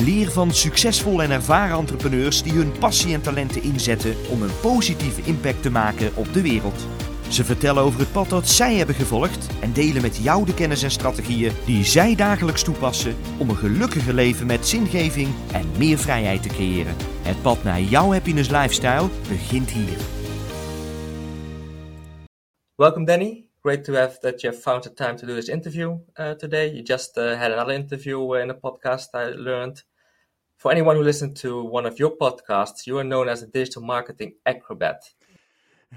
Leer van succesvolle en ervaren entrepreneurs die hun passie en talenten inzetten om een positieve impact te maken op de wereld. Ze vertellen over het pad dat zij hebben gevolgd en delen met jou de kennis en strategieën die zij dagelijks toepassen om een gelukkiger leven met zingeving en meer vrijheid te creëren. Het pad naar jouw happiness lifestyle begint hier. Welcome, Danny. Great to have that you have found the time to do this interview uh, today. You just uh, had another interview in a podcast I learned. For anyone who listened to one of your podcasts, you are known as a digital marketing acrobat.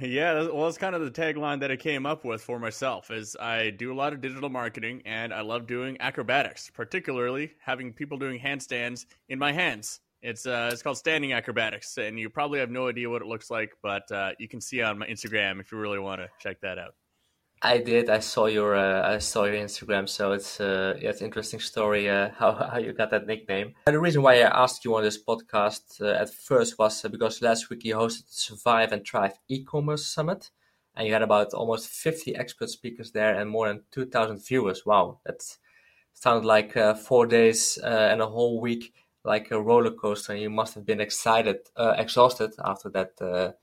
Yeah, well, that's kind of the tagline that I came up with for myself. Is I do a lot of digital marketing and I love doing acrobatics, particularly having people doing handstands in my hands. It's uh, it's called standing acrobatics, and you probably have no idea what it looks like, but uh, you can see on my Instagram if you really want to check that out. I did. I saw your uh, I saw your Instagram, so it's uh, yeah, it's interesting story uh, how how you got that nickname. And the reason why I asked you on this podcast uh, at first was uh, because last week you hosted the Survive and Thrive e-commerce summit, and you had about almost fifty expert speakers there and more than two thousand viewers. Wow, that sounded like uh, four days and a whole week, like a roller coaster. You must have been excited, exhausted after that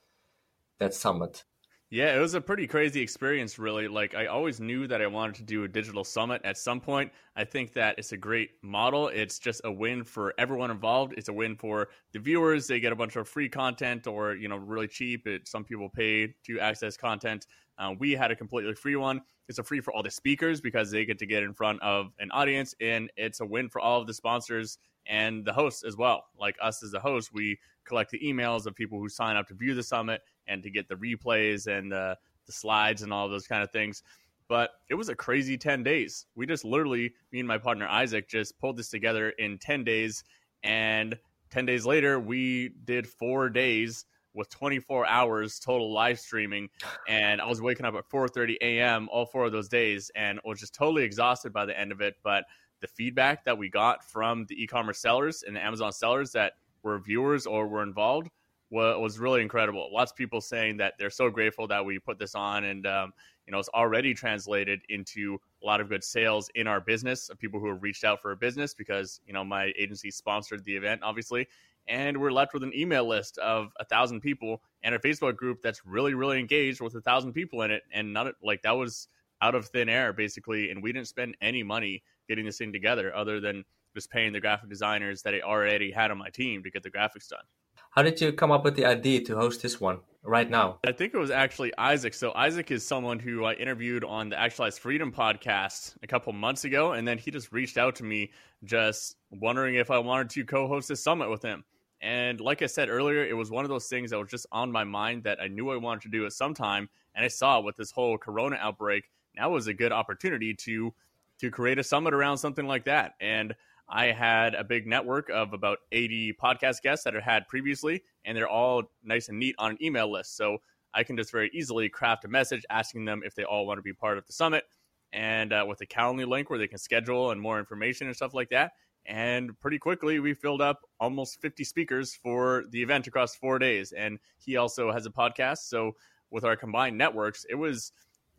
that summit. Yeah, it was a pretty crazy experience, really. Like, I always knew that I wanted to do a digital summit at some point. I think that it's a great model. It's just a win for everyone involved. It's a win for the viewers. They get a bunch of free content or, you know, really cheap. It, some people pay to access content. Uh, we had a completely free one. It's a free for all the speakers because they get to get in front of an audience, and it's a win for all of the sponsors and the hosts as well. Like us as a host, we collect the emails of people who sign up to view the summit and to get the replays and uh, the slides and all those kind of things. But it was a crazy 10 days. We just literally, me and my partner Isaac, just pulled this together in 10 days. And 10 days later, we did four days with 24 hours total live streaming and i was waking up at 4.30 a.m all four of those days and was just totally exhausted by the end of it but the feedback that we got from the e-commerce sellers and the amazon sellers that were viewers or were involved was really incredible. Lots of people saying that they're so grateful that we put this on, and um, you know, it's already translated into a lot of good sales in our business of people who have reached out for a business because you know my agency sponsored the event, obviously, and we're left with an email list of a thousand people and a Facebook group that's really, really engaged with a thousand people in it, and not like that was out of thin air basically, and we didn't spend any money getting this thing together other than just paying the graphic designers that I already had on my team to get the graphics done. How did you come up with the idea to host this one right now? I think it was actually Isaac. So Isaac is someone who I interviewed on the Actualized Freedom podcast a couple months ago, and then he just reached out to me, just wondering if I wanted to co-host this summit with him. And like I said earlier, it was one of those things that was just on my mind that I knew I wanted to do at some time, and I saw with this whole Corona outbreak, now was a good opportunity to to create a summit around something like that. And I had a big network of about 80 podcast guests that I had previously, and they're all nice and neat on an email list. So I can just very easily craft a message asking them if they all want to be part of the summit, and uh, with a Calendly link where they can schedule and more information and stuff like that. And pretty quickly, we filled up almost 50 speakers for the event across four days. And he also has a podcast. So with our combined networks, it was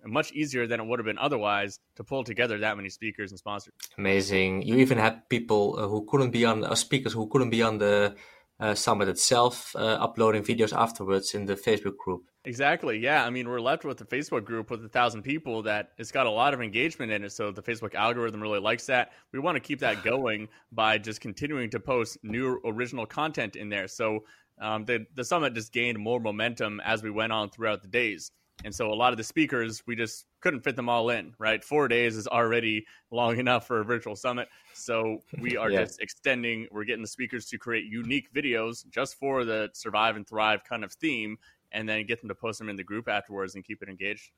much easier than it would have been otherwise to pull together that many speakers and sponsors. Amazing. You even had people uh, who couldn't be on, uh, speakers who couldn't be on the uh, summit itself, uh, uploading videos afterwards in the Facebook group. Exactly. Yeah. I mean, we're left with the Facebook group with a thousand people that it's got a lot of engagement in it. So the Facebook algorithm really likes that. We want to keep that going by just continuing to post new original content in there. So um, the the summit just gained more momentum as we went on throughout the days. And so a lot of the speakers, we just couldn't fit them all in, right? Four days is already long enough for a virtual summit. So we are yeah. just extending, we're getting the speakers to create unique videos just for the survive and thrive kind of theme, and then get them to post them in the group afterwards and keep it engaged.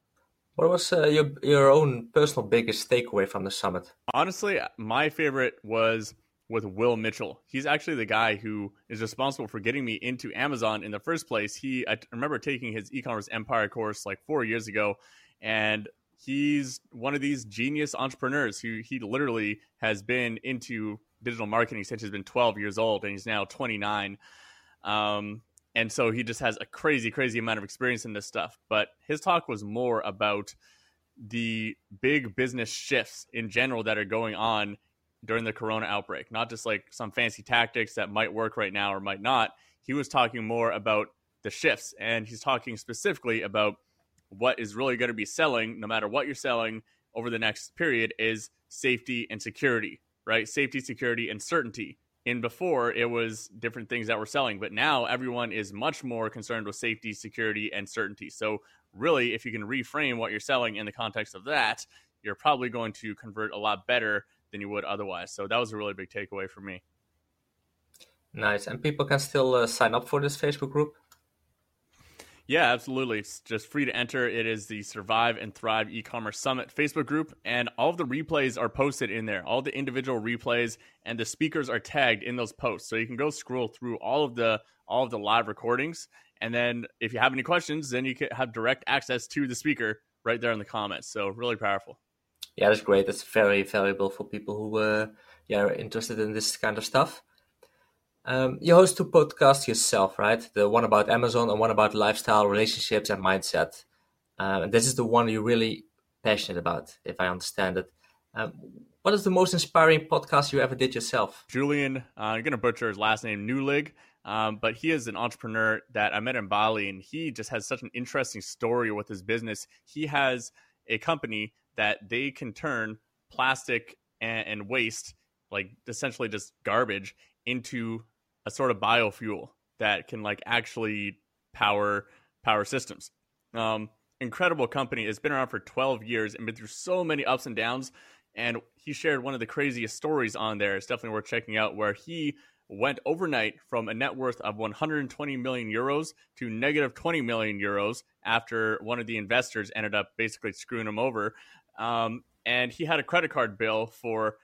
What was uh, your, your own personal biggest takeaway from the summit? Honestly, my favorite was with Will Mitchell. He's actually the guy who is responsible for getting me into Amazon in the first place. He I remember taking his e-commerce empire course like 4 years ago and he's one of these genius entrepreneurs who he literally has been into digital marketing since he's been 12 years old and he's now 29. Um, and so he just has a crazy, crazy amount of experience in this stuff. But his talk was more about the big business shifts in general that are going on during the corona outbreak, not just like some fancy tactics that might work right now or might not. He was talking more about the shifts, and he's talking specifically about what is really going to be selling, no matter what you're selling over the next period, is safety and security, right? Safety, security, and certainty. In before, it was different things that were selling, but now everyone is much more concerned with safety, security, and certainty. So, really, if you can reframe what you're selling in the context of that, you're probably going to convert a lot better than you would otherwise. So, that was a really big takeaway for me. Nice. And people can still uh, sign up for this Facebook group? Yeah, absolutely. It's just free to enter. It is the Survive and Thrive e-commerce summit Facebook group, and all of the replays are posted in there. All the individual replays and the speakers are tagged in those posts, so you can go scroll through all of the all of the live recordings. And then, if you have any questions, then you can have direct access to the speaker right there in the comments. So really powerful. Yeah, that's great. That's very valuable for people who uh, yeah are interested in this kind of stuff. Um, you host two podcasts yourself, right? The one about Amazon and one about lifestyle, relationships, and mindset. Um, and this is the one you're really passionate about, if I understand it. Um, what is the most inspiring podcast you ever did yourself? Julian, uh, I'm going to butcher his last name, Newlig, um, but he is an entrepreneur that I met in Bali, and he just has such an interesting story with his business. He has a company that they can turn plastic and, and waste, like essentially just garbage, into a sort of biofuel that can like actually power power systems. Um, incredible company. It's been around for 12 years and been through so many ups and downs. And he shared one of the craziest stories on there. It's definitely worth checking out where he went overnight from a net worth of 120 million euros to negative 20 million euros after one of the investors ended up basically screwing him over. Um, and he had a credit card bill for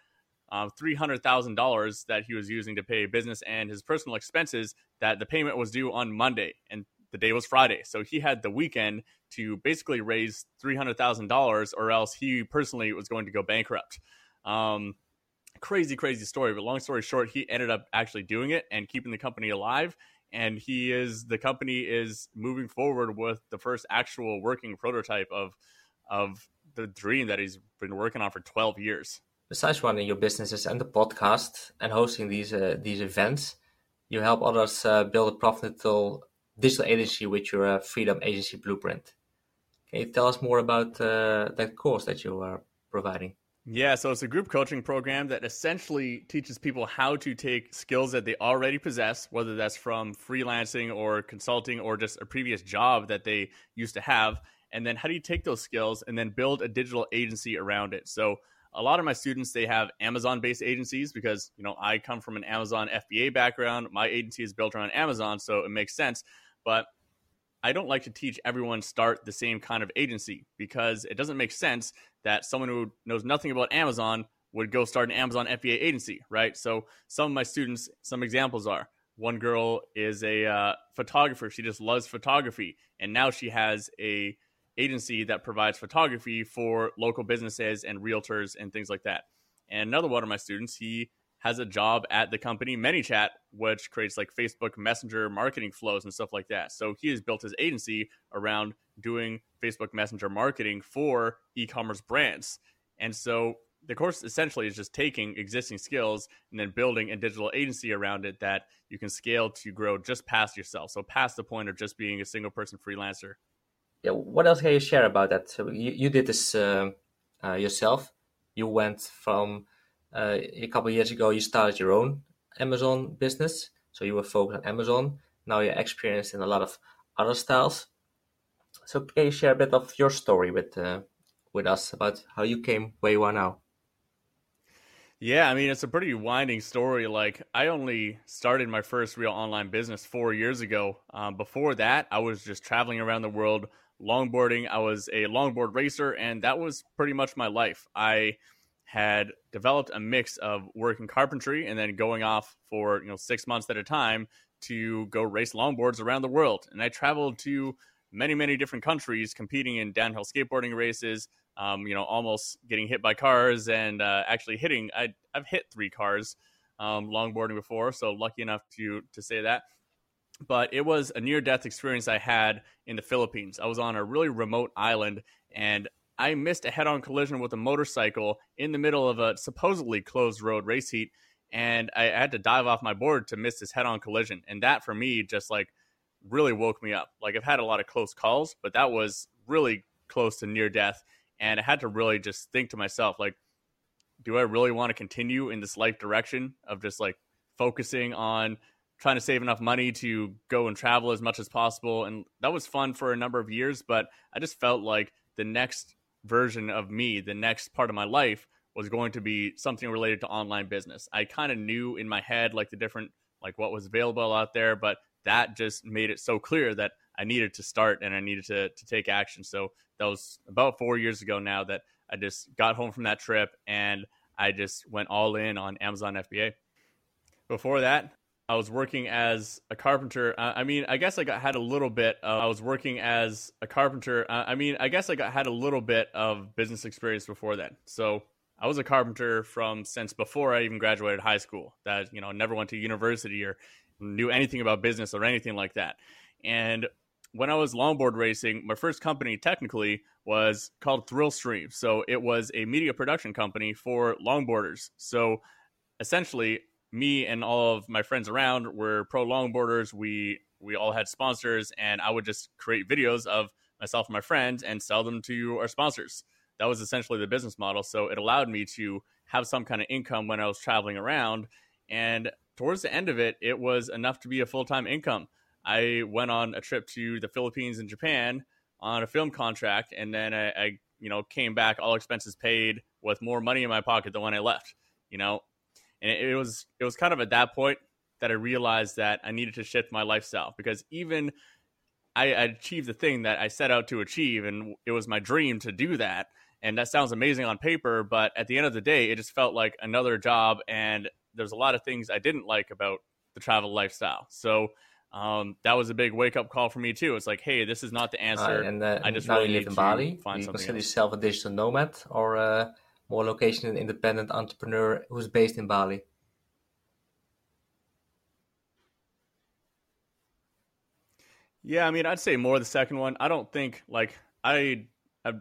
um, $300,000 that he was using to pay business and his personal expenses that the payment was due on Monday and the day was Friday. So he had the weekend to basically raise $300,000 or else he personally was going to go bankrupt. Um, crazy, crazy story. But long story short, he ended up actually doing it and keeping the company alive. And he is the company is moving forward with the first actual working prototype of of the dream that he's been working on for 12 years besides running your businesses and the podcast and hosting these uh, these events, you help others uh, build a profitable digital agency with your uh, Freedom Agency Blueprint. Can you tell us more about uh, that course that you are providing? Yeah, so it's a group coaching program that essentially teaches people how to take skills that they already possess, whether that's from freelancing or consulting or just a previous job that they used to have, and then how do you take those skills and then build a digital agency around it. So a lot of my students they have amazon based agencies because you know i come from an amazon fba background. My agency is built around amazon so it makes sense. But i don't like to teach everyone start the same kind of agency because it doesn't make sense that someone who knows nothing about amazon would go start an amazon fba agency right? So some of my students some examples are one girl is a uh, photographer. She just loves photography and now she has a agency that provides photography for local businesses and realtors and things like that. And another one of my students, he has a job at the company ManyChat, which creates like Facebook Messenger marketing flows and stuff like that. So he has built his agency around doing Facebook Messenger marketing for e-commerce brands. And so the course essentially is just taking existing skills and then building a digital agency around it that you can scale to grow just past yourself. So past the point of just being a single person freelancer yeah, what else can you share about that? So you, you did this uh, uh, yourself. You went from uh, a couple years ago. You started your own Amazon business, so you were focused on Amazon. Now you're experienced in a lot of other styles. So can you share a bit of your story with uh, with us about how you came where you are now? Yeah, I mean, it's a pretty winding story. Like, I only started my first real online business four years ago. Um, before that, I was just traveling around the world longboarding. I was a longboard racer, and that was pretty much my life. I had developed a mix of working carpentry and then going off for you know six months at a time to go race longboards around the world. And I traveled to many, many different countries competing in downhill skateboarding races. Um, you know, almost getting hit by cars and uh, actually hitting. I, have hit three cars um, longboarding before, so lucky enough to to say that. But it was a near death experience I had in the Philippines. I was on a really remote island and I missed a head on collision with a motorcycle in the middle of a supposedly closed road race heat and I had to dive off my board to miss this head-on collision. And that for me just like really woke me up. Like I've had a lot of close calls, but that was really close to near death. And I had to really just think to myself, like, do I really want to continue in this life direction of just like focusing on trying to save enough money to go and travel as much as possible? And that was fun for a number of years, but I just felt like the next version of me, the next part of my life was going to be something related to online business. I kind of knew in my head like the different like what was available out there, but that just made it so clear that I needed to start and I needed to to take action. So that was about 4 years ago now that I just got home from that trip and I just went all in on Amazon FBA. Before that, I was working as a carpenter. I mean, I guess I got, had a little bit. Of, I was working as a carpenter. I mean, I guess I got, had a little bit of business experience before that. So I was a carpenter from since before I even graduated high school. That you know, never went to university or knew anything about business or anything like that. And when I was longboard racing, my first company technically was called Thrill Stream. So it was a media production company for longboarders. So essentially, me and all of my friends around were pro longboarders. We we all had sponsors, and I would just create videos of myself and my friends and sell them to our sponsors that was essentially the business model. So it allowed me to have some kind of income when I was traveling around. And towards the end of it, it was enough to be a full time income. I went on a trip to the Philippines and Japan on a film contract, and then I, I, you know, came back all expenses paid with more money in my pocket than when I left. You know, and it, it was it was kind of at that point that I realized that I needed to shift my lifestyle because even I, I achieved the thing that I set out to achieve, and it was my dream to do that and that sounds amazing on paper but at the end of the day it just felt like another job and there's a lot of things i didn't like about the travel lifestyle so um, that was a big wake up call for me too. It's like, hey, this is not the answer. Uh, and uh, I just now really you live in Bali. Find you consider else. yourself a digital nomad or a more location independent entrepreneur who's based in Bali? Yeah, I mean, I'd say more the second one. I don't think like I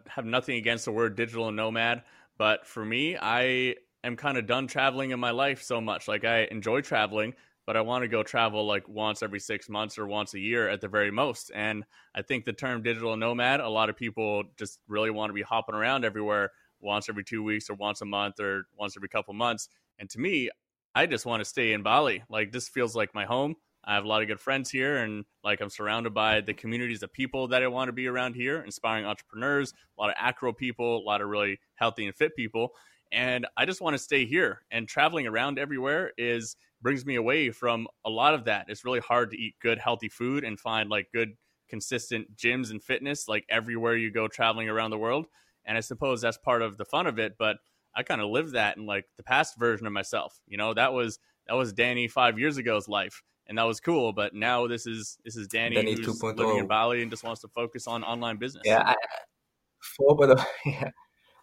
have nothing against the word digital nomad, but for me, I am kind of done traveling in my life so much. Like I enjoy traveling, but I want to go travel like once every six months or once a year at the very most. And I think the term digital nomad, a lot of people just really want to be hopping around everywhere once every two weeks or once a month or once every couple months. And to me, I just want to stay in Bali. Like this feels like my home. I have a lot of good friends here, and like I'm surrounded by the communities of people that I want to be around here, inspiring entrepreneurs, a lot of acro people, a lot of really healthy and fit people. And I just want to stay here. And traveling around everywhere is brings me away from a lot of that. It's really hard to eat good, healthy food and find like good, consistent gyms and fitness like everywhere you go traveling around the world. And I suppose that's part of the fun of it. But I kind of live that in like the past version of myself. You know, that was that was Danny five years ago's life and that was cool. But now this is this is Danny, Danny who's 2.0. living in Bali and just wants to focus on online business. Yeah, I, 4.0. Yeah.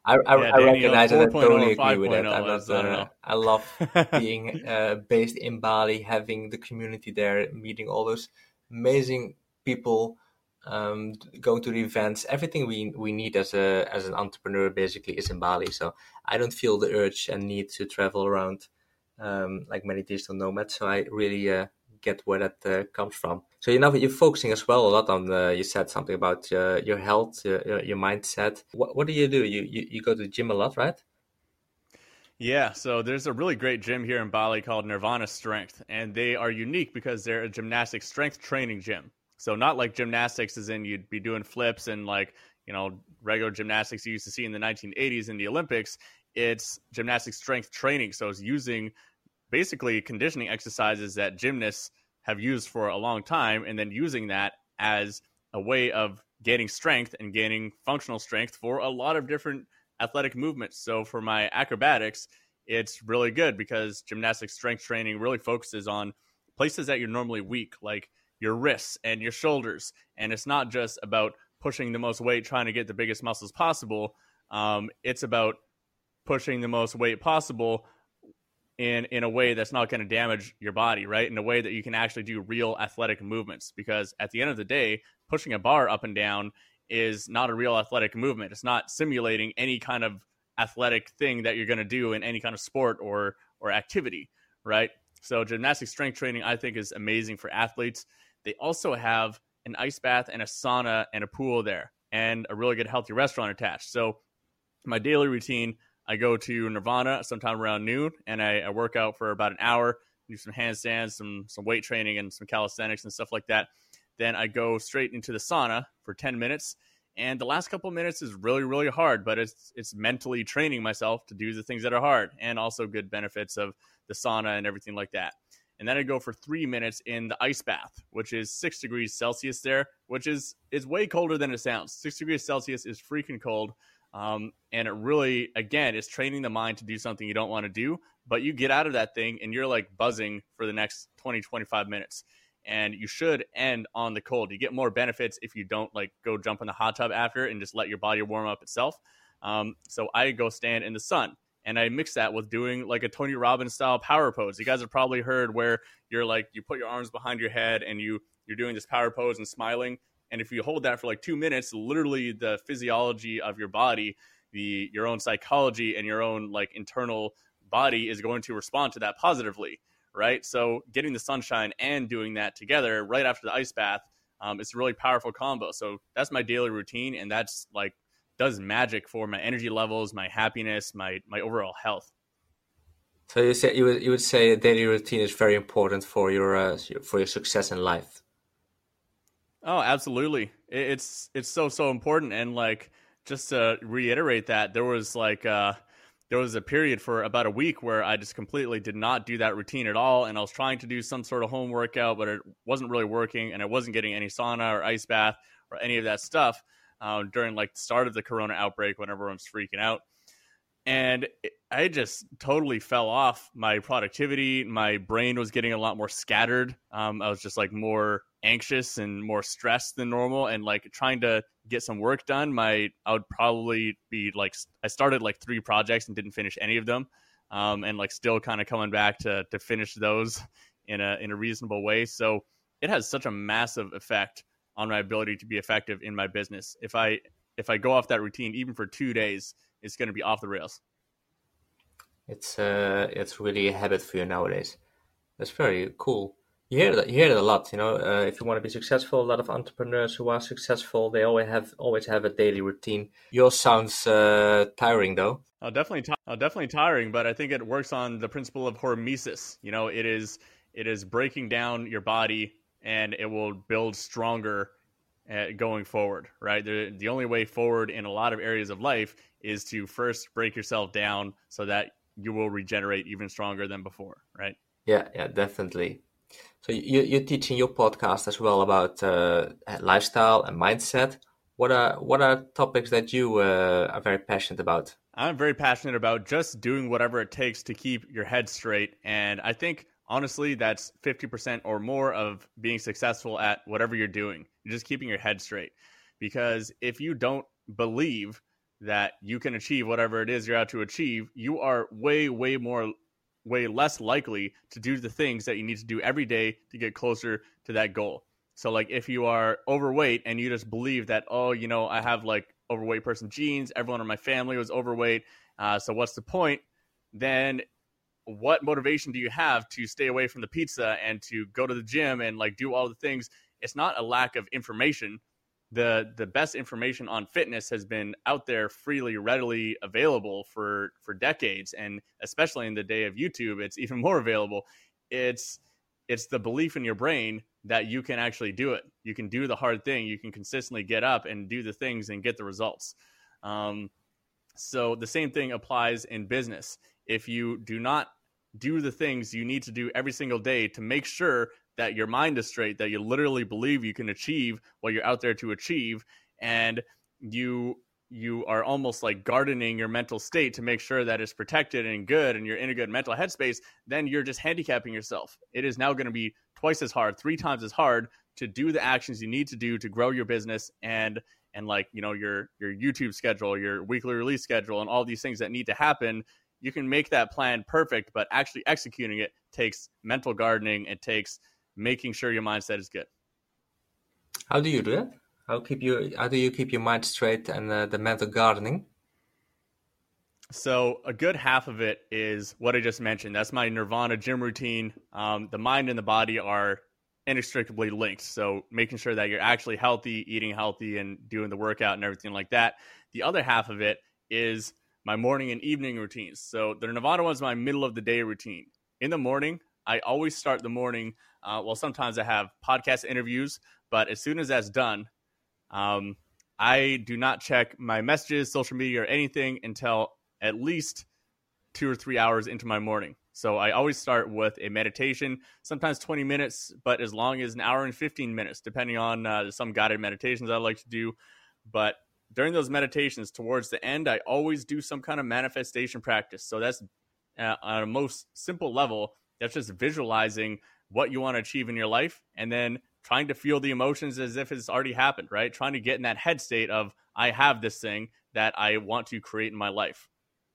I, I, yeah, I recognize it. I totally agree with that. I'm not, uh, I, I love being uh, based in Bali, having the community there, meeting all those amazing people, um, going to the events. Everything we we need as a as an entrepreneur basically is in Bali. So I don't feel the urge and need to travel around um, like many digital nomads. So I really uh, get where that uh, comes from. So you know you're focusing as well a lot on. Uh, you said something about uh, your health, your, your mindset. What what do you do? You, you you go to the gym a lot, right? Yeah, so there's a really great gym here in Bali called Nirvana Strength, and they are unique because they're a gymnastic strength training gym. So not like gymnastics as in you'd be doing flips and like, you know, regular gymnastics you used to see in the 1980s in the Olympics. It's gymnastic strength training. So it's using basically conditioning exercises that gymnasts have used for a long time and then using that as a way of gaining strength and gaining functional strength for a lot of different athletic movements. So for my acrobatics, it's really good because gymnastic strength training really focuses on places that you're normally weak, like your wrists and your shoulders. And it's not just about pushing the most weight, trying to get the biggest muscles possible. Um, it's about pushing the most weight possible in in a way that's not going to damage your body, right? In a way that you can actually do real athletic movements. Because at the end of the day, pushing a bar up and down is not a real athletic movement. It's not simulating any kind of athletic thing that you're going to do in any kind of sport or or activity, right? So gymnastic strength training I think is amazing for athletes. They also have an ice bath and a sauna and a pool there and a really good healthy restaurant attached. So my daily routine, I go to Nirvana sometime around noon and I, I work out for about an hour, do some handstands, some some weight training and some calisthenics and stuff like that. Then I go straight into the sauna for 10 minutes. And the last couple minutes is really, really hard, but it's it's mentally training myself to do the things that are hard and also good benefits of the sauna and everything like that. And then I go for three minutes in the ice bath, which is six degrees Celsius there, which is is way colder than it sounds. Six degrees Celsius is freaking cold. Um, and it really, again, is training the mind to do something you don't want to do, but you get out of that thing and you're like buzzing for the next 20, 25 minutes and you should end on the cold. You get more benefits if you don't like go jump in the hot tub after and just let your body warm up itself. Um, so I go stand in the sun and I mix that with doing like a Tony Robbins style power pose. You guys have probably heard where you're like you put your arms behind your head and you you're doing this power pose and smiling. And if you hold that for like two minutes, literally the physiology of your body, the your own psychology and your own like internal body is going to respond to that positively right? So getting the sunshine and doing that together right after the ice bath, um, it's a really powerful combo. So that's my daily routine, and that's like does magic for my energy levels, my happiness, my my overall health. So you say you would you would say a daily routine is very important for your uh, for your success in life. Oh, absolutely! It's it's so so important, and like just to reiterate that, there was like. Uh, there was a period for about a week where I just completely did not do that routine at all. And I was trying to do some sort of home workout, but it wasn't really working. And I wasn't getting any sauna or ice bath or any of that stuff uh, during like the start of the corona outbreak when everyone's freaking out. And I just totally fell off my productivity. My brain was getting a lot more scattered. Um, I was just like more anxious and more stressed than normal and like trying to get some work done my i would probably be like i started like three projects and didn't finish any of them um, and like still kind of coming back to to finish those in a in a reasonable way. So it has such a massive effect on my ability to be effective in my business. If i if i go off that routine even for two days it's going to be off the rails. It's uh it's really a habit for you nowadays. That's very cool you hear that you hear it a lot you know uh, if you want to be successful a lot of entrepreneurs who are successful they always have always have a daily routine. Yours sounds uh, tiring though. Oh definitely t- oh, definitely tiring but i think it works on the principle of hormesis. You know it is it is breaking down your body and it will build stronger uh, going forward right? The, the only way forward in a lot of areas of life is to first break yourself down so that you will regenerate even stronger than before right? Yeah yeah definitely so you, you teach in your podcast as well about uh, lifestyle and mindset. What are what are topics that you uh, are very passionate about? I'm very passionate about just doing whatever it takes to keep your head straight, and I think honestly that's 50% or more of being successful at whatever you're doing. You're just keeping your head straight, because if you don't believe that you can achieve whatever it is you're out to achieve, you are way way more way less likely to do the things that you need to do every day to get closer to that goal. So like if you are overweight and you just believe that oh you know I have like overweight person genes, everyone in my family was overweight, uh, so what's the point? Then what motivation do you have to stay away from the pizza and to go to the gym and like do all the things? It's not a lack of information the the best information on fitness has been out there freely readily available for for decades. And especially in the day of youtube it's even more available. It's it's the belief in your brain that you can actually do it. You can do the hard thing. You can consistently get up and do the things and get the results. Um, so the same thing applies in business. If you do not do the things you need to do every single day to make sure that your mind is straight, that you literally believe you can achieve what you're out there to achieve, and you you are almost like gardening your mental state to make sure that it's protected and good and you're in a good mental headspace, then you're just handicapping yourself. It is now going to be twice as hard, three times as hard to do the actions you need to do to grow your business and and like, you know, your your YouTube schedule, your weekly release schedule and all these things that need to happen. You can make that plan perfect, but actually executing it takes mental gardening. It takes making sure your mindset is good. How do you do that? How keep you? How do you keep your mind straight and uh, the mental gardening? So a good half of it is what I just mentioned. That's my Nirvana gym routine. Um, the mind and the body are inextricably linked. So making sure that you're actually healthy, eating healthy, and doing the workout and everything like that. The other half of it is my morning and evening routines. So the Nirvana one's my middle of the day routine. In the morning, I always start the morning. Uh, well, sometimes I have podcast interviews, but as soon as that's done, um, I do not check my messages, social media, or anything until at least two or three hours into my morning. So I always start with a meditation, sometimes 20 minutes, but as long as an hour and 15 minutes, depending on uh, some guided meditations I like to do. But during those meditations, towards the end, I always do some kind of manifestation practice. So that's uh, on a most simple level, that's just visualizing what you want to achieve in your life and then trying to feel the emotions as if it's already happened, right? Trying to get in that head state of, I have this thing that I want to create in my life.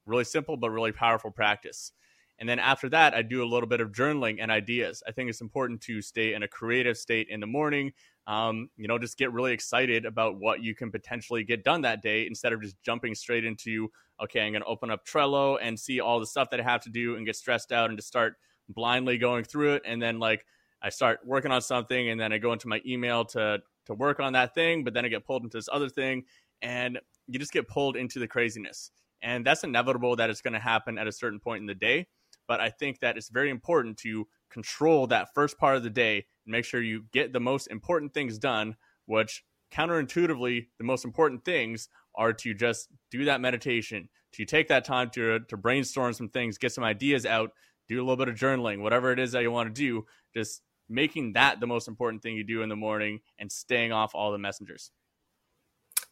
Really simple, but really powerful practice. And then after that, I do a little bit of journaling and ideas. I think it's important to stay in a creative state in the morning. Um, you know, just get really excited about what you can potentially get done that day instead of just jumping straight into, okay, I'm going to open up Trello and see all the stuff that I have to do and get stressed out and just start blindly going through it. And then, like, I start working on something and then I go into my email to to work on that thing, but then I get pulled into this other thing and you just get pulled into the craziness. And that's inevitable that it's going to happen at a certain point in the day, but I think that it's very important to control that first part of the day and make sure you get the most important things done, which counterintuitively the most important things are to just do that meditation, to take that time to to brainstorm some things, get some ideas out, do a little bit of journaling, whatever it is that you want to do, just making that the most important thing you do in the morning and staying off all the messengers.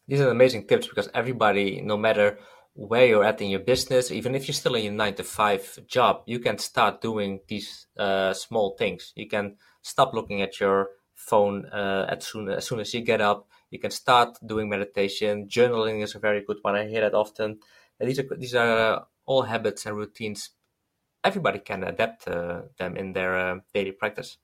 These are amazing tips because everybody, no matter where you're at in your business, even if you're still in your nine to five job, you can start doing these uh, small things. You can stop looking at your phone uh, as soon as soon as you get up. You can start doing meditation. Journaling is a very good one. I hear that often. And these are these are all habits and routines. Everybody can adapt uh, them in their uh, daily practice.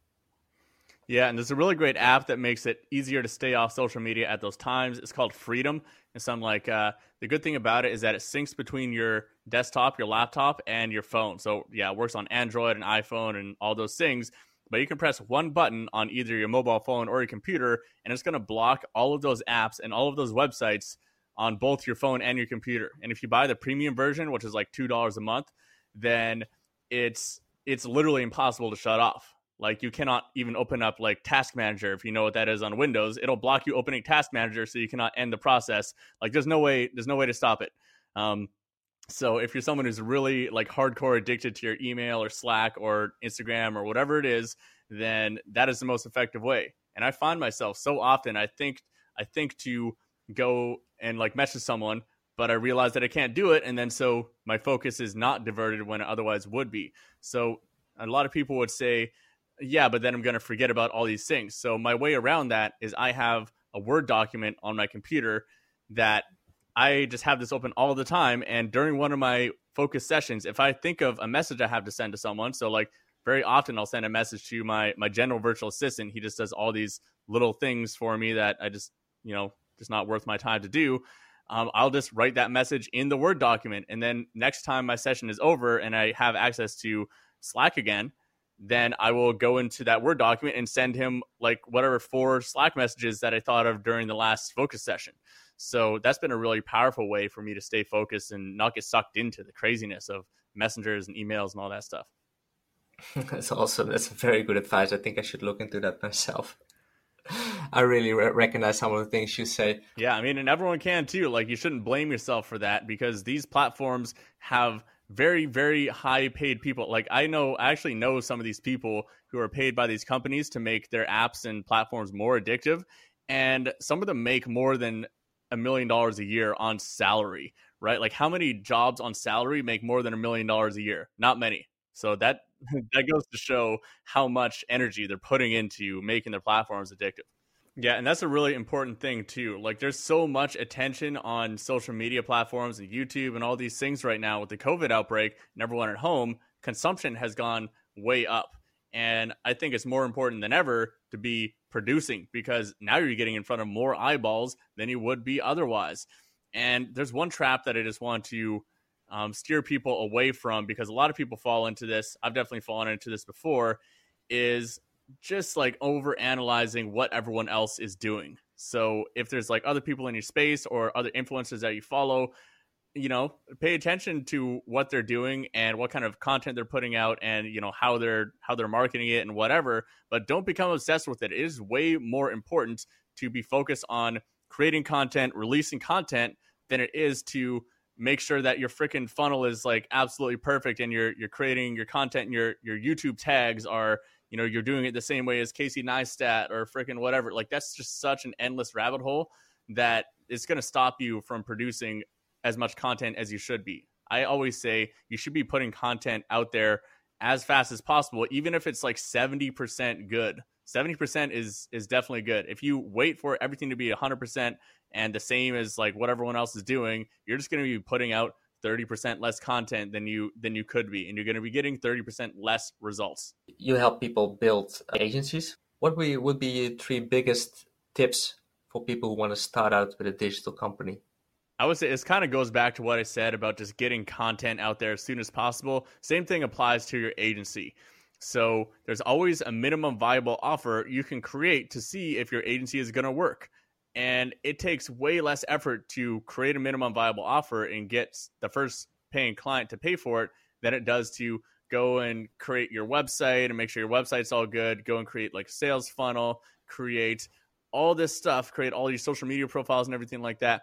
Yeah, and there's a really great app that makes it easier to stay off social media at those times. It's called Freedom. And so I'm like, uh, the good thing about it is that it syncs between your desktop, your laptop, and your phone. So yeah, it works on Android and iPhone and all those things. But you can press one button on either your mobile phone or your computer, and it's going to block all of those apps and all of those websites on both your phone and your computer. And if you buy the premium version, which is like two dollars a month, then it's it's literally impossible to shut off like you cannot even open up like Task Manager if you know what that is on Windows. It'll block you opening Task Manager, so you cannot end the process. Like there's no way there's no way to stop it. Um, so if you're someone who's really like hardcore addicted to your email or Slack or Instagram or whatever it is, then that is the most effective way. And I find myself so often I think I think to go and like message someone, but I realize that I can't do it, and then so my focus is not diverted when it otherwise would be. So a lot of people would say yeah, but then I'm going to forget about all these things. So my way around that is I have a Word document on my computer that I just have this open all the time. And during one of my focus sessions, if I think of a message I have to send to someone, so like very often I'll send a message to my my general virtual assistant. He just does all these little things for me that I just you know just not worth my time to do. Um, I'll just write that message in the Word document, and then next time my session is over and I have access to Slack again, then I will go into that Word document and send him like whatever four Slack messages that I thought of during the last focus session. So that's been a really powerful way for me to stay focused and not get sucked into the craziness of messengers and emails and all that stuff. That's awesome. That's very good advice. I think I should look into that myself. I really re- recognize some of the things you say. Yeah, I mean, and everyone can too. Like, you shouldn't blame yourself for that because these platforms have very very high paid people like i know i actually know some of these people who are paid by these companies to make their apps and platforms more addictive and some of them make more than a million dollars a year on salary, right? Like how many jobs on salary make more than a million dollars a year? Not many. So that that goes to show how much energy they're putting into making their platforms addictive. Yeah, and that's a really important thing too. Like there's so much attention on social media platforms and YouTube and all these things right now with the COVID outbreak and everyone at home, consumption has gone way up. And I think it's more important than ever to be producing because now you're getting in front of more eyeballs than you would be otherwise. And there's one trap that I just want to um, steer people away from because a lot of people fall into this. I've definitely fallen into this before. Is just like over analyzing what everyone else is doing. So if there's like other people in your space or other influencers that you follow, you know, pay attention to what they're doing and what kind of content they're putting out and you know how they're how they're marketing it and whatever, but don't become obsessed with it. It is way more important to be focused on creating content, releasing content than it is to make sure that your freaking funnel is like absolutely perfect and you're you're creating your content and your your YouTube tags are you know you're doing it the same way as Casey Neistat or freaking whatever. Like that's just such an endless rabbit hole that it's going to stop you from producing as much content as you should be. I always say you should be putting content out there as fast as possible, even if it's like 70% good. 70% is is definitely good. If you wait for everything to be 100% and the same as like what everyone else is doing, you're just going to be putting out 30% less content than you than you could be and you're going to be getting 30% less results. You help people build agencies. What would be your three biggest tips for people who want to start out with a digital company? I would say it kind of goes back to what I said about just getting content out there as soon as possible. Same thing applies to your agency. So there's always a minimum viable offer you can create to see if your agency is going to work. And it takes way less effort to create a minimum viable offer and get the first paying client to pay for it than it does to go and create your website and make sure your website's all good, go and create like sales funnel, create all this stuff, create all your social media profiles and everything like that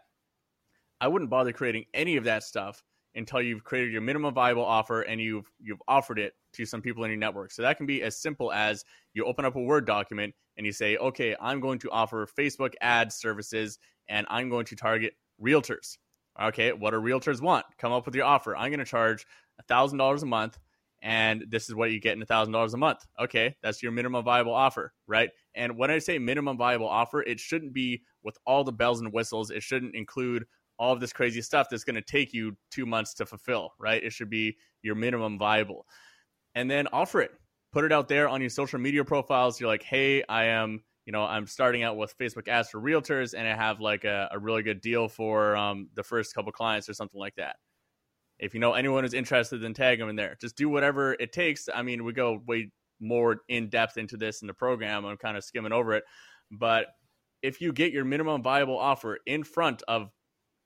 I wouldn't bother creating any of that stuff until you've created your minimum viable offer and you've you've offered it to some people in your network. So that can be as simple as you open up a Word document and you say, "Okay, I'm going to offer Facebook ad services and I'm going to target realtors." Okay, what do realtors want? Come up with your offer. I'm going to charge $1,000 a month and this is what you get in $1,000 a month. Okay, that's your minimum viable offer, right? And when I say minimum viable offer, it shouldn't be with all the bells and whistles. It shouldn't include all of this crazy stuff that's going to take you two months to fulfill, right? It should be your minimum viable. And then offer it, put it out there on your social media profiles. You're like, hey, I am, you know, I'm starting out with Facebook ads for realtors and I have like a, a really good deal for um, the first couple clients or something like that. If you know anyone who's interested, then tag them in there. Just do whatever it takes. I mean, we go way more in depth into this in the program. I'm kind of skimming over it. But if you get your minimum viable offer in front of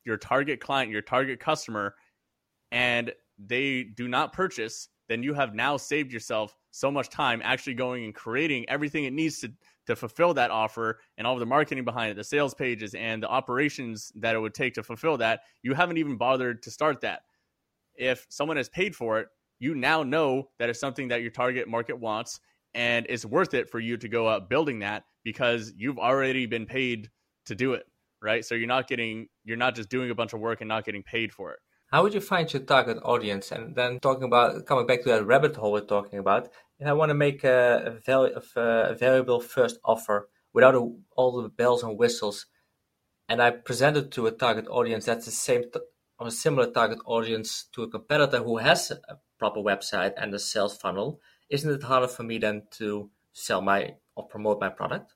your target client, your target customer, and they do not purchase, then you have now saved yourself so much time actually going and creating everything it needs to to fulfill that offer and all of the marketing behind it, the sales pages and the operations that it would take to fulfill that. You haven't even bothered to start that. If someone has paid for it, you now know that it's something that your target market wants and it's worth it for you to go out building that because you've already been paid to do it right? So you're not getting, you're not just doing a bunch of work and not getting paid for it. How would you find your target audience? And then talking about coming back to that rabbit hole we're talking about, if I want to make a, a, a valuable first offer without a, all the bells and whistles, and I present it to a target audience that's the same t- or a similar target audience to a competitor who has a proper website and a sales funnel, isn't it harder for me then to sell my or promote my product?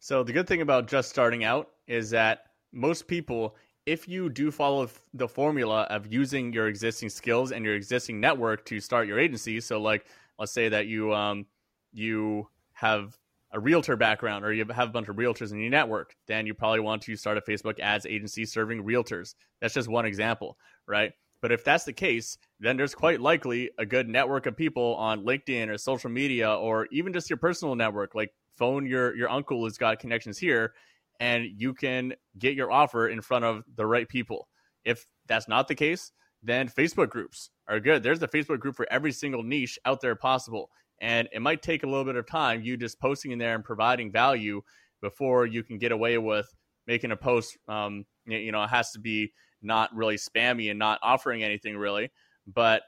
So the good thing about just starting out is that most people, if you do follow the formula of using your existing skills and your existing network to start your agency, so like let's say that you um you have a realtor background or you have a bunch of realtors in your network, then you probably want to start a Facebook ads agency serving realtors. That's just one example, right? But if that's the case, then there's quite likely a good network of people on LinkedIn or social media or even just your personal network, like phone your your uncle who's got connections here and you can get your offer in front of the right people if that's not the case then facebook groups are good there's a facebook group for every single niche out there possible and it might take a little bit of time you just posting in there and providing value before you can get away with making a post, um, you know, it has to be not really spammy and not offering anything really. But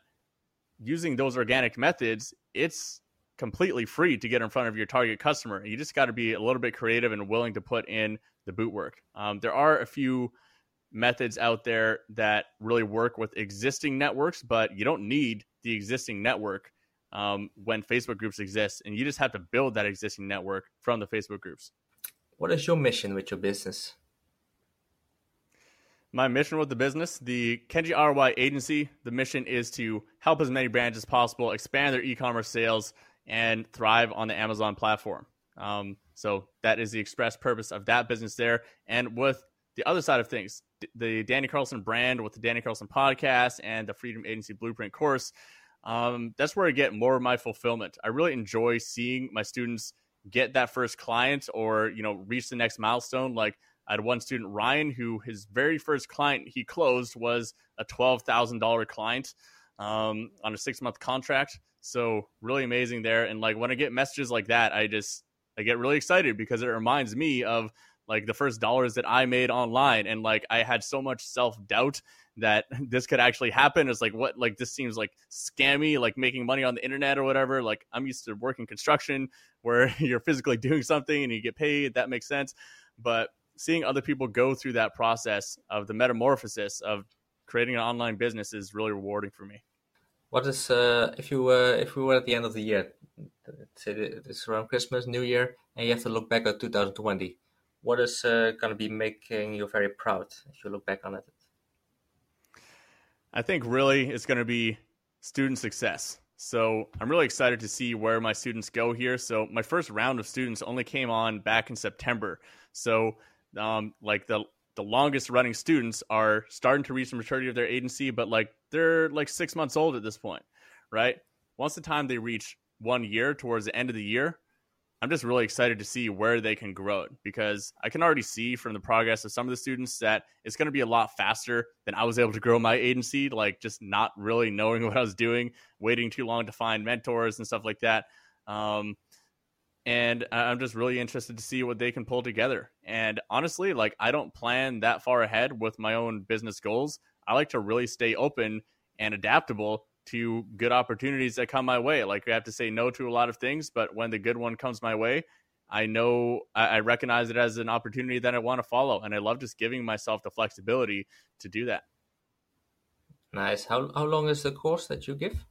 using those organic methods, it's completely free to get in front of your target customer. You just got to be a little bit creative and willing to put in the boot work. Um, there are a few methods out there that really work with existing networks, but you don't need the existing network um, when Facebook groups exist, and you just have to build that existing network from the Facebook groups. What is your mission with your business? My mission with the business, the Kenji ROI agency, the mission is to help as many brands as possible expand their e-commerce sales and thrive on the Amazon platform. Um, so that is the express purpose of that business there. And with the other side of things, the Danny Carlson brand with the Danny Carlson podcast and the Freedom Agency Blueprint course, um, that's where I get more of my fulfillment. I really enjoy seeing my students get that first client or you know reach the next milestone. Like I had one student, Ryan, who his very first client he closed was a twelve thousand dollar client um, on a six month contract. So really amazing there. And like when I get messages like that, I just I get really excited because it reminds me of like the first dollars that I made online. And like I had so much self doubt that this could actually happen. It's like, what, like this seems like scammy, like making money on the internet or whatever. Like I'm used to working construction where you're physically doing something and you get paid. That makes sense. But seeing other people go through that process of the metamorphosis of creating an online business is really rewarding for me. What is uh, if you were if we were at the end of the year, say it's around Christmas, New Year, and you have to look back at 2020 what is uh, going to be making you very proud if you look back on it? I think really it's going to be student success. So I'm really excited to see where my students go here. So my first round of students only came on back in September. So um, like the the longest running students are starting to reach the maturity of their agency, but like they're like six months old at this point, right? Once the time they reach one year towards the end of the year, I'm just really excited to see where they can grow it because I can already see from the progress of some of the students that it's going to be a lot faster than I was able to grow my agency, like just not really knowing what I was doing, waiting too long to find mentors and stuff like that. Um, and I'm just really interested to see what they can pull together. And honestly, like I don't plan that far ahead with my own business goals. I like to really stay open and adaptable to good opportunities that come my way. Like I have to say no to a lot of things, but when the good one comes my way, I know I recognize it as an opportunity that I want to follow, and I love just giving myself the flexibility to do that. Nice. How how long is the course that you give?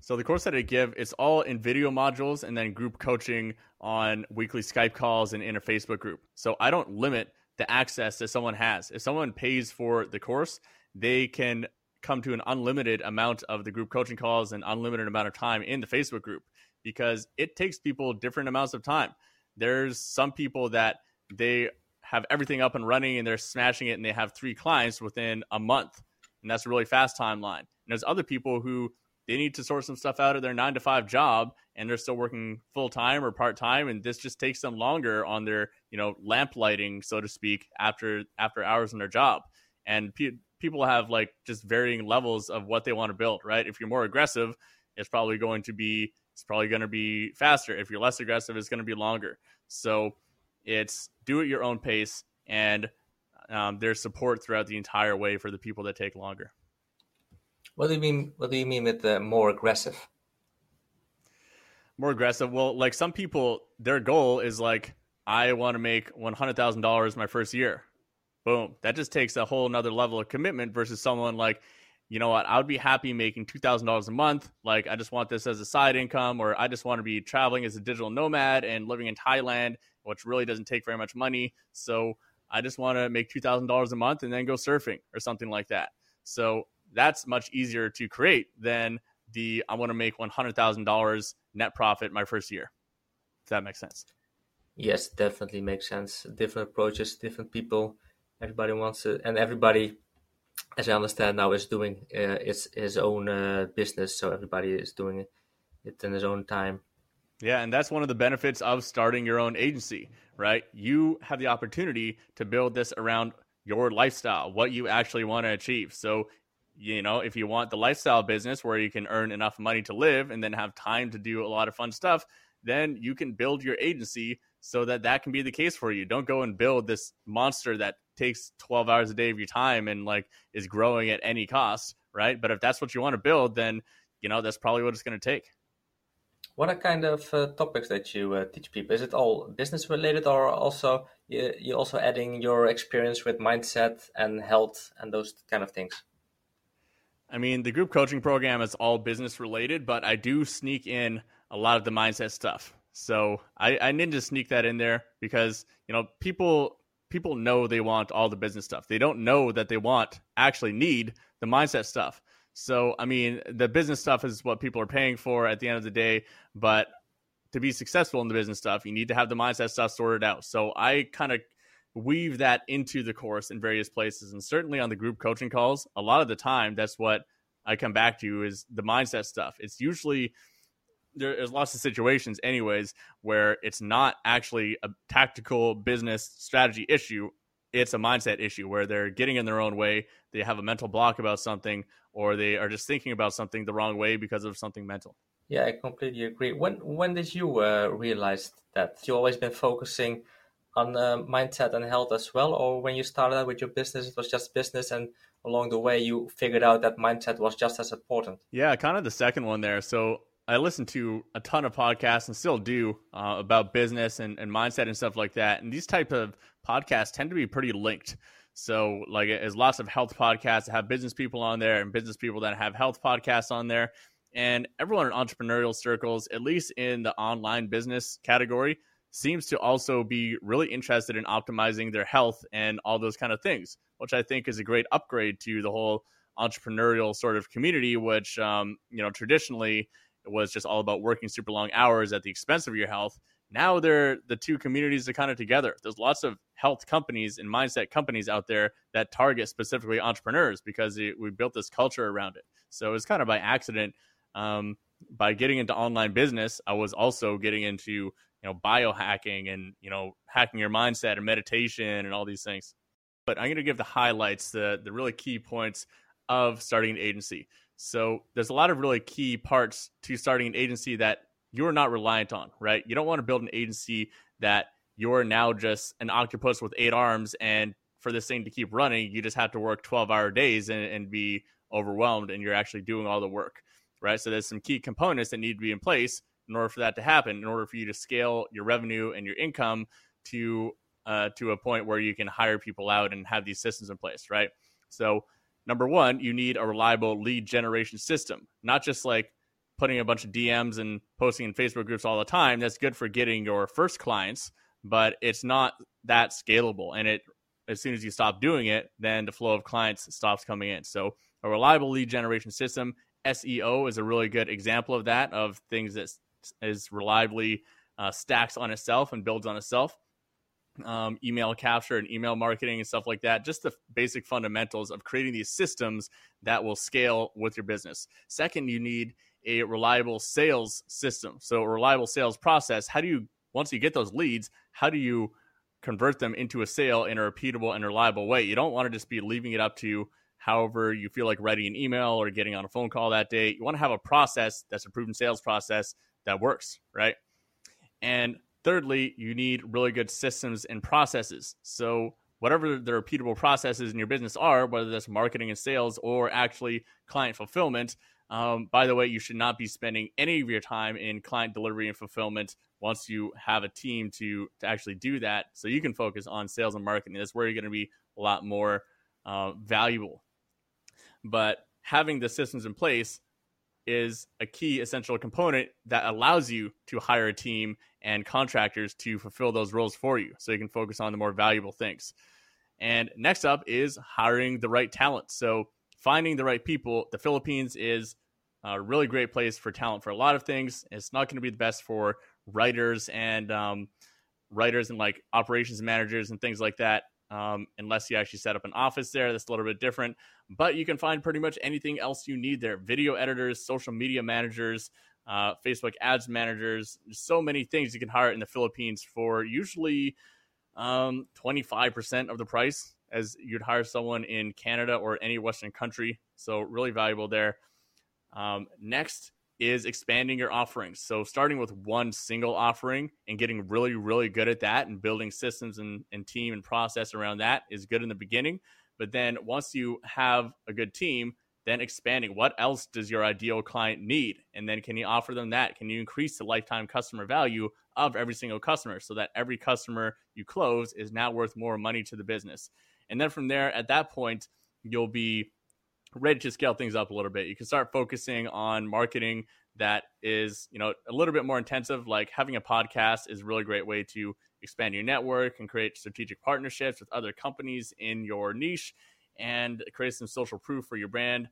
So the course that I give, it's all in video modules and then group coaching on weekly Skype calls and in a Facebook group. So I don't limit the access that someone has. If someone pays for the course, they can come to an unlimited amount of the group coaching calls and unlimited amount of time in the Facebook group because it takes people different amounts of time. There's some people that they have everything up and running and they're smashing it and they have three clients within a month. And that's a really fast timeline. And there's other people who they need to sort some stuff out of their nine to five job and they're still working full time or part time and this just takes them longer on their you know lamp lighting so to speak after after hours in their job and people have like just varying levels of what they want to build, right? If you're more aggressive, it's probably going to be it's probably going to be faster. If you're less aggressive, it's going to be longer. So it's do it your own pace, and um, there's support throughout the entire way for the people that take longer. What do you mean? What do you mean with the more aggressive? More aggressive. Well, like some people, their goal is like, I want to make one hundred thousand dollars my first year. Boom. That just takes a whole another level of commitment versus someone like, you know what, I would be happy making $2,000 a month. Like, I just want this as a side income, or I just want to be traveling as a digital nomad and living in Thailand, which really doesn't take very much money. So I just want to make $2,000 a month and then go surfing or something like that. So that's much easier to create than the I want to make $100,000 net profit my first year. If that makes sense. Yes, definitely makes sense. Different approaches, different people Everybody wants it, and everybody, as I understand now, is doing uh, its his own uh, business. So everybody is doing it in his own time. Yeah, and that's one of the benefits of starting your own agency, right? You have the opportunity to build this around your lifestyle, what you actually want to achieve. So, you know, if you want the lifestyle business where you can earn enough money to live and then have time to do a lot of fun stuff, then you can build your agency so that that can be the case for you. Don't go and build this monster that takes 12 hours a day of your time and like is growing at any cost, right? But if that's what you want to build, then you know that's probably what it's going to take. What are kind of uh, topics that you uh, teach people? Is it all business related, or also you, you also adding your experience with mindset and health and those kind of things? I mean, the group coaching program is all business related, but I do sneak in a lot of the mindset stuff. So I, I need to sneak that in there because you know people people know they want all the business stuff. They don't know that they want actually need the mindset stuff. So I mean, the business stuff is what people are paying for at the end of the day, but to be successful in the business stuff, you need to have the mindset stuff sorted out. So I kind of weave that into the course in various places and certainly on the group coaching calls, a lot of the time that's what I come back to is the mindset stuff. It's usually there's lots of situations anyways where it's not actually a tactical business strategy issue. It's a mindset issue where they're getting in their own way they have a mental block about something or they are just thinking about something the wrong way because of something mental. Yeah i completely agree. When when did you uh, realize that? You always been focusing on uh, mindset and health as well? Or when you started out with your business it was just business and along the way you figured out that mindset was just as important? Yeah kind of the second one there. So I listen to a ton of podcasts and still do uh, about business and, and mindset and stuff like that. And these type of podcasts tend to be pretty linked. So, like, there's lots of health podcasts that have business people on there and business people that have health podcasts on there. And everyone in entrepreneurial circles, at least in the online business category, seems to also be really interested in optimizing their health and all those kind of things, which I think is a great upgrade to the whole entrepreneurial sort of community, which, um, you know, traditionally was just all about working super long hours at the expense of your health. Now they're the two communities are kind of together. There's lots of health companies and mindset companies out there that target specifically entrepreneurs because we built this culture around it. So it's kind of by accident. Um, by getting into online business, I was also getting into you know biohacking and you know hacking your mindset and meditation and all these things. But I'm going to give the highlights, the the really key points of starting an agency. So there's a lot of really key parts to starting an agency that you're not reliant on, right? You don't want to build an agency that you're now just an octopus with eight arms and for this thing to keep running, you just have to work 12 hour days and, and be overwhelmed and you're actually doing all the work, right? So there's some key components that need to be in place in order for that to happen, in order for you to scale your revenue and your income to uh, to a point where you can hire people out and have these systems in place, right? So number one, you need a reliable lead generation system, not just like putting a bunch of DMs and posting in Facebook groups all the time. That's good for getting your first clients, but it's not that scalable. And it, as soon as you stop doing it, then the flow of clients stops coming in. So a reliable lead generation system, SEO is a really good example of that, of things that is reliably uh, stacks on itself and builds on itself um, email capture and email marketing and stuff like that. Just the basic fundamentals of creating these systems that will scale with your business. Second, you need a reliable sales system. So, a reliable sales process. How do you, once you get those leads, how do you convert them into a sale in a repeatable and reliable way? You don't want to just be leaving it up to you however you feel like writing an email or getting on a phone call that day. You want to have a process that's a proven sales process that works, right? And Thirdly, you need really good systems and processes. So, whatever the repeatable processes in your business are, whether that's marketing and sales or actually client fulfillment, um, by the way, you should not be spending any of your time in client delivery and fulfillment once you have a team to, to actually do that. So you can focus on sales and marketing. That's where you're going to be a lot more uh, valuable. But having the systems in place is a key essential component that allows you to hire a team and contractors to fulfill those roles for you so you can focus on the more valuable things. And next up is hiring the right talent. So finding the right people. The Philippines is a really great place for talent for a lot of things. It's not going to be the best for writers and um, writers and like operations managers and things like that. Um, unless you actually set up an office there, that's a little bit different. But you can find pretty much anything else you need there: video editors, social media managers, uh, Facebook ads managers. so many things you can hire in the Philippines for usually um, 25% of the price as you'd hire someone in Canada or any Western country. So, really valuable there. Um, next, is expanding your offerings. So starting with one single offering and getting really, really good at that and building systems and, and team and process around that is good in the beginning. But then once you have a good team, then expanding what else does your ideal client need and then can you offer them that can you increase the lifetime customer value of every single customer so that every customer you close is now worth more money to the business and then from there at that point you'll be ready to scale things up a little bit you can start focusing on marketing that is you know a little bit more intensive like having a podcast is a really great way to expand your network and create strategic partnerships with other companies in your niche and create some social proof for your brand.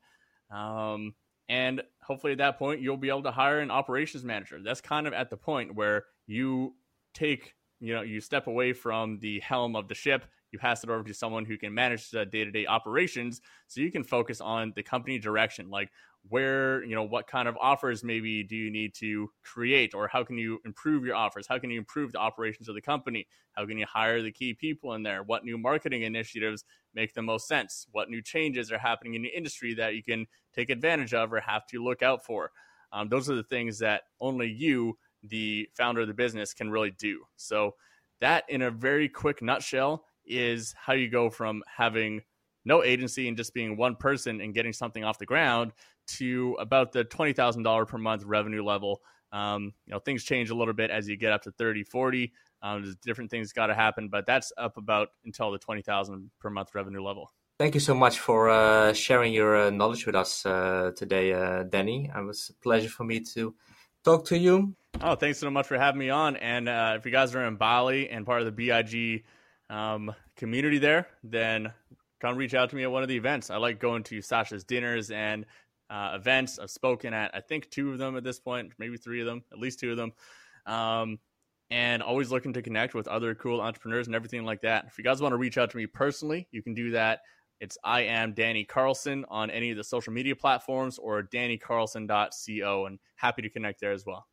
Um, and hopefully at that point, you'll be able to hire an operations manager. That's kind of at the point where you take, you know, you step away from the helm of the ship you pass it over to someone who can manage the day-to-day operations so you can focus on the company direction like where you know what kind of offers maybe do you need to create or how can you improve your offers? How can you improve the operations of the company? How can you hire the key people in there? What new marketing initiatives make the most sense? What new changes are happening in the industry that you can take advantage of or have to look out for? Um, those are the things that only you the founder of the business can really do. So that in a very quick nutshell is how you go from having no agency and just being one person and getting something off the ground to about the $20,000 per month revenue level. Um, you know, things change a little bit as you get up to 30, 40. Um, there's different things got to happen, but that's up about until the 20,000 per month revenue level. Thank you so much for uh, sharing your uh, knowledge with us uh, today, uh, Danny. It was a pleasure for me to talk to you. Oh, thanks so much for having me on. And uh, if you guys are in Bali and part of the BIG um, community there, then come reach out to me at one of the events. I like going to Sasha's dinners and uh, events. I've spoken at, I think, two of them at this point, maybe three of them, at least two of them. Um, and always looking to connect with other cool entrepreneurs and everything like that. If you guys want to reach out to me personally, you can do that. It's I am Danny Carlson on any of the social media platforms or dannycarlson.co and happy to connect there as well.